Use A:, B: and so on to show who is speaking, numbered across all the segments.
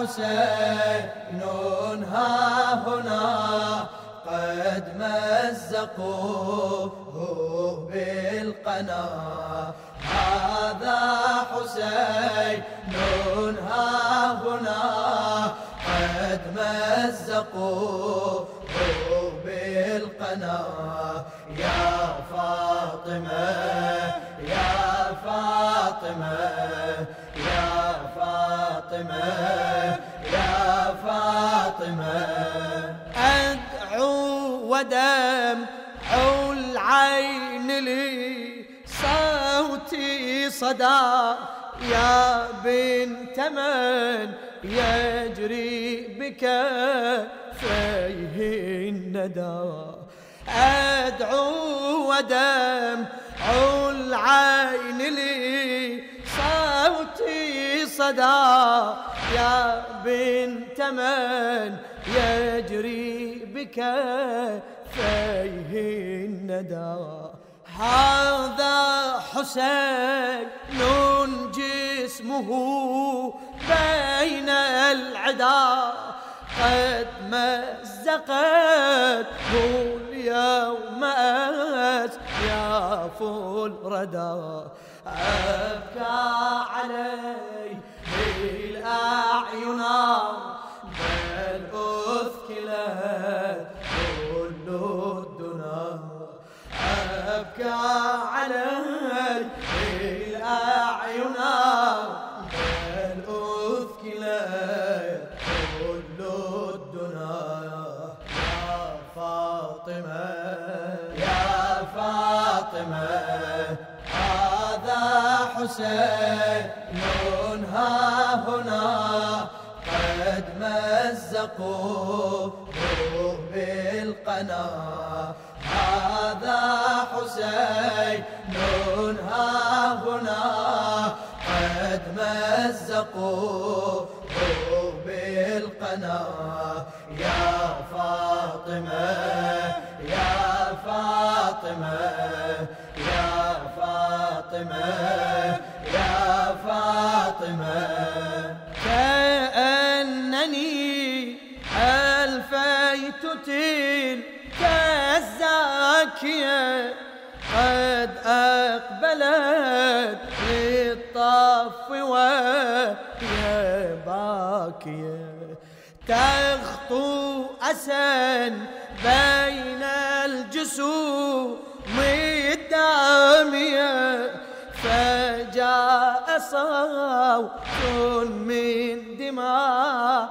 A: حسين ها هنا قد مزقوه بالقنا. هذا حسين ها هنا قد مزقوه بالقنا. يا فاطمة يا فاطمة يا فاطمة يا فاطمة.
B: أدعو ودمع العين لي صوتي صدى. يا بنت من يجري بك فيه الندى أدعو ودمع العين لي صدى يا بنت من يجري بك فيه الندى. هذا حسين جسمه بين العدا. قد مزقت اليوم يا فول ردا. أبكى عليه الأعين بل أثكلت كل الدنا أبكى عليه الأعين بل أثكلت كل الدنا يا فاطمة
A: يا فاطمة هذا حسين هنا قد مزقوه بالقنا هذا حسين ها هنا قد مزقوه بالقنا يا فاطمة يا فاطمة يا فاطمة يا فاطمة.
B: كأنني ألفيت تلك الزاكية قد أقبلت للطف وهي باكية. تخطو أسا بين الجسوم الدامية. صوت من دماء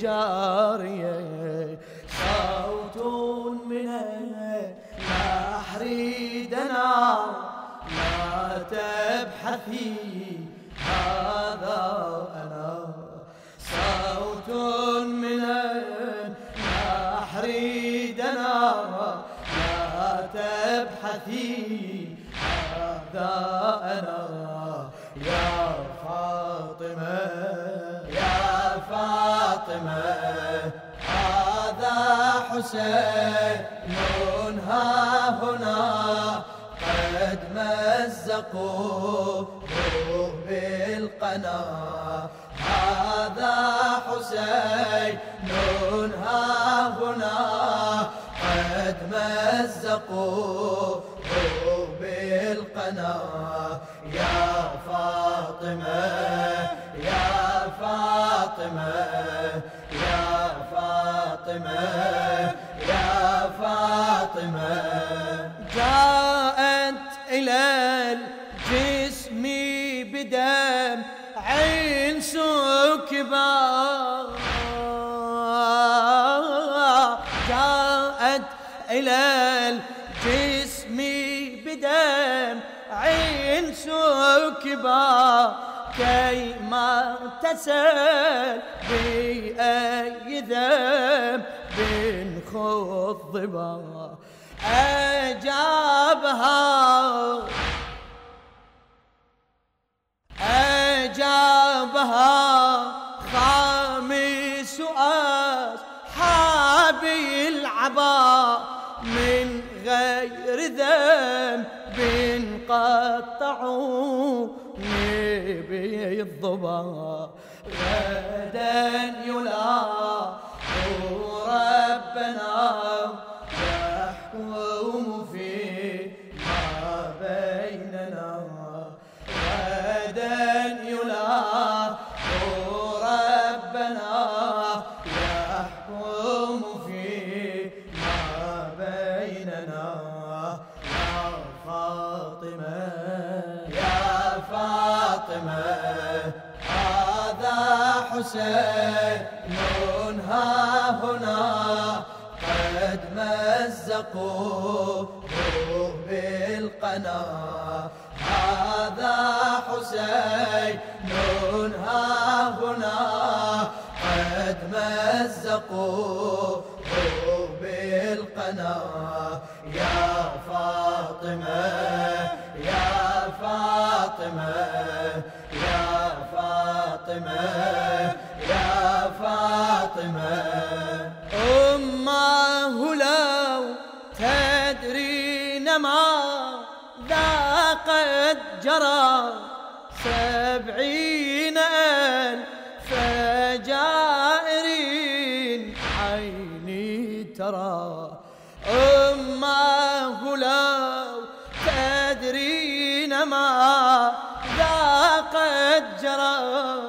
B: جارية صوت من النحر دنا لا تبحثي هذا أنا. صوت من النحر دنا لا تبحثي هذا أنا.
A: فاطمة. هذا حسين ها هنا. قد مزقوه بالقنا. هذا حسين ها هنا. قد مزقوه بالقنا. يا فاطمة. يا فاطمة يا فاطمة يا فاطمة.
B: جاءت إلى الجسم بدم عين سكبا جاءت إلى الجسم بدم عين سكبا كي ما تسل بأي ذنب خضبا أجابها. أجابها خامس أصحاب العبا من غير ذنب قطعوا الضبا غدا يلا
A: حسين ها هنا قد مزقوه بالقنا. هذا حسين ها هنا قد مزقوه بالقنا. يا فاطمة يا فاطمة يا فاطمة. فاطمة.
B: أمه لو تدرين ما ذا قد جرى سبعين ألف جائرين عيني ترى. أمه لو تدرين ما ذا قد جرى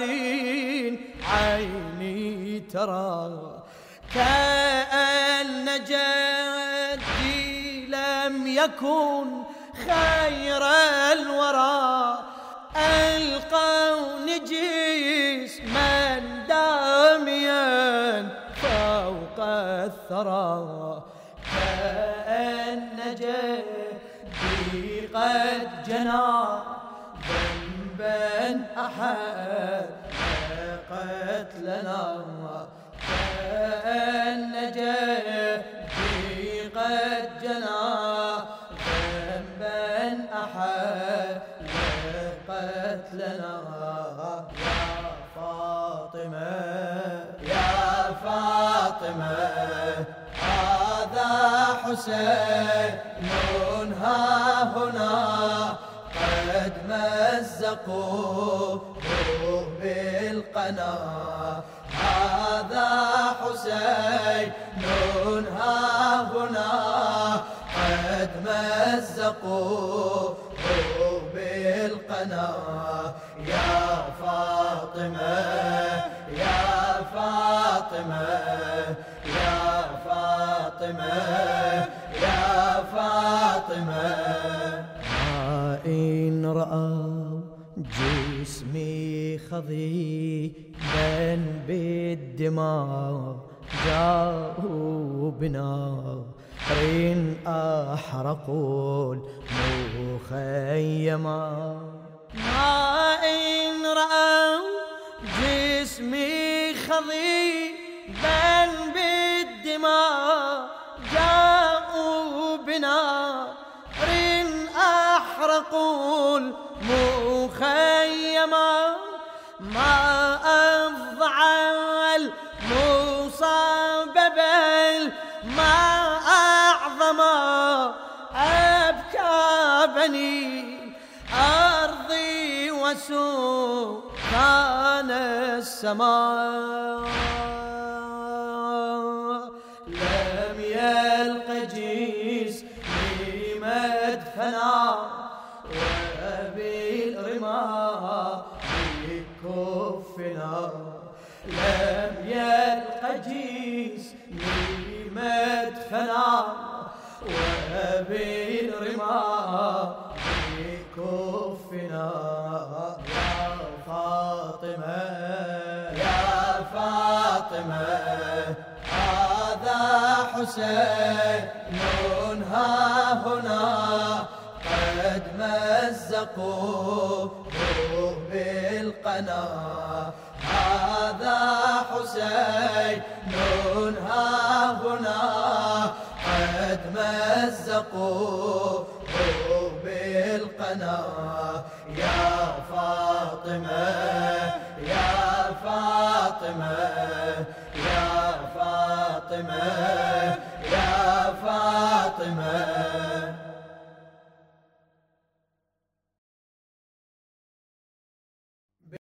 B: جائرين عيني ترى كأن جدي لم يكن خير الورى. ألقون جسما داميا فوق الثرى. كأن جدي قد جنى. ذنبا أحد قتلنا كأن جدي قد جنى. ذنبا أحد قتلنا
A: يا فاطمة يا فاطمة هذا حسين ها هنا. قد مزقوه بالقنا. هذا حسين ها هنا قد مزقوه بالقنا. يا فاطمة يا فاطمة يا فاطمة يا فاطمة.
B: خضيبا بالدماء جاءوا بنار أحرقوا المخيما ما إن رأوا جسمي خضيبا بالدماء جاءوا بنار أحرقوا المخيما أرضي وسكان السماء. لم يلق جيس مدفنا وبالرماء بكفنا لم يلق جيس مدفنا وبالرماء
A: حسين ها هنا قد مزقوه بالقنا. هذا حسين ها هنا قد مزقوه بالقنا. يا فاطمة يا فاطمة فاطمة يا فاطمة.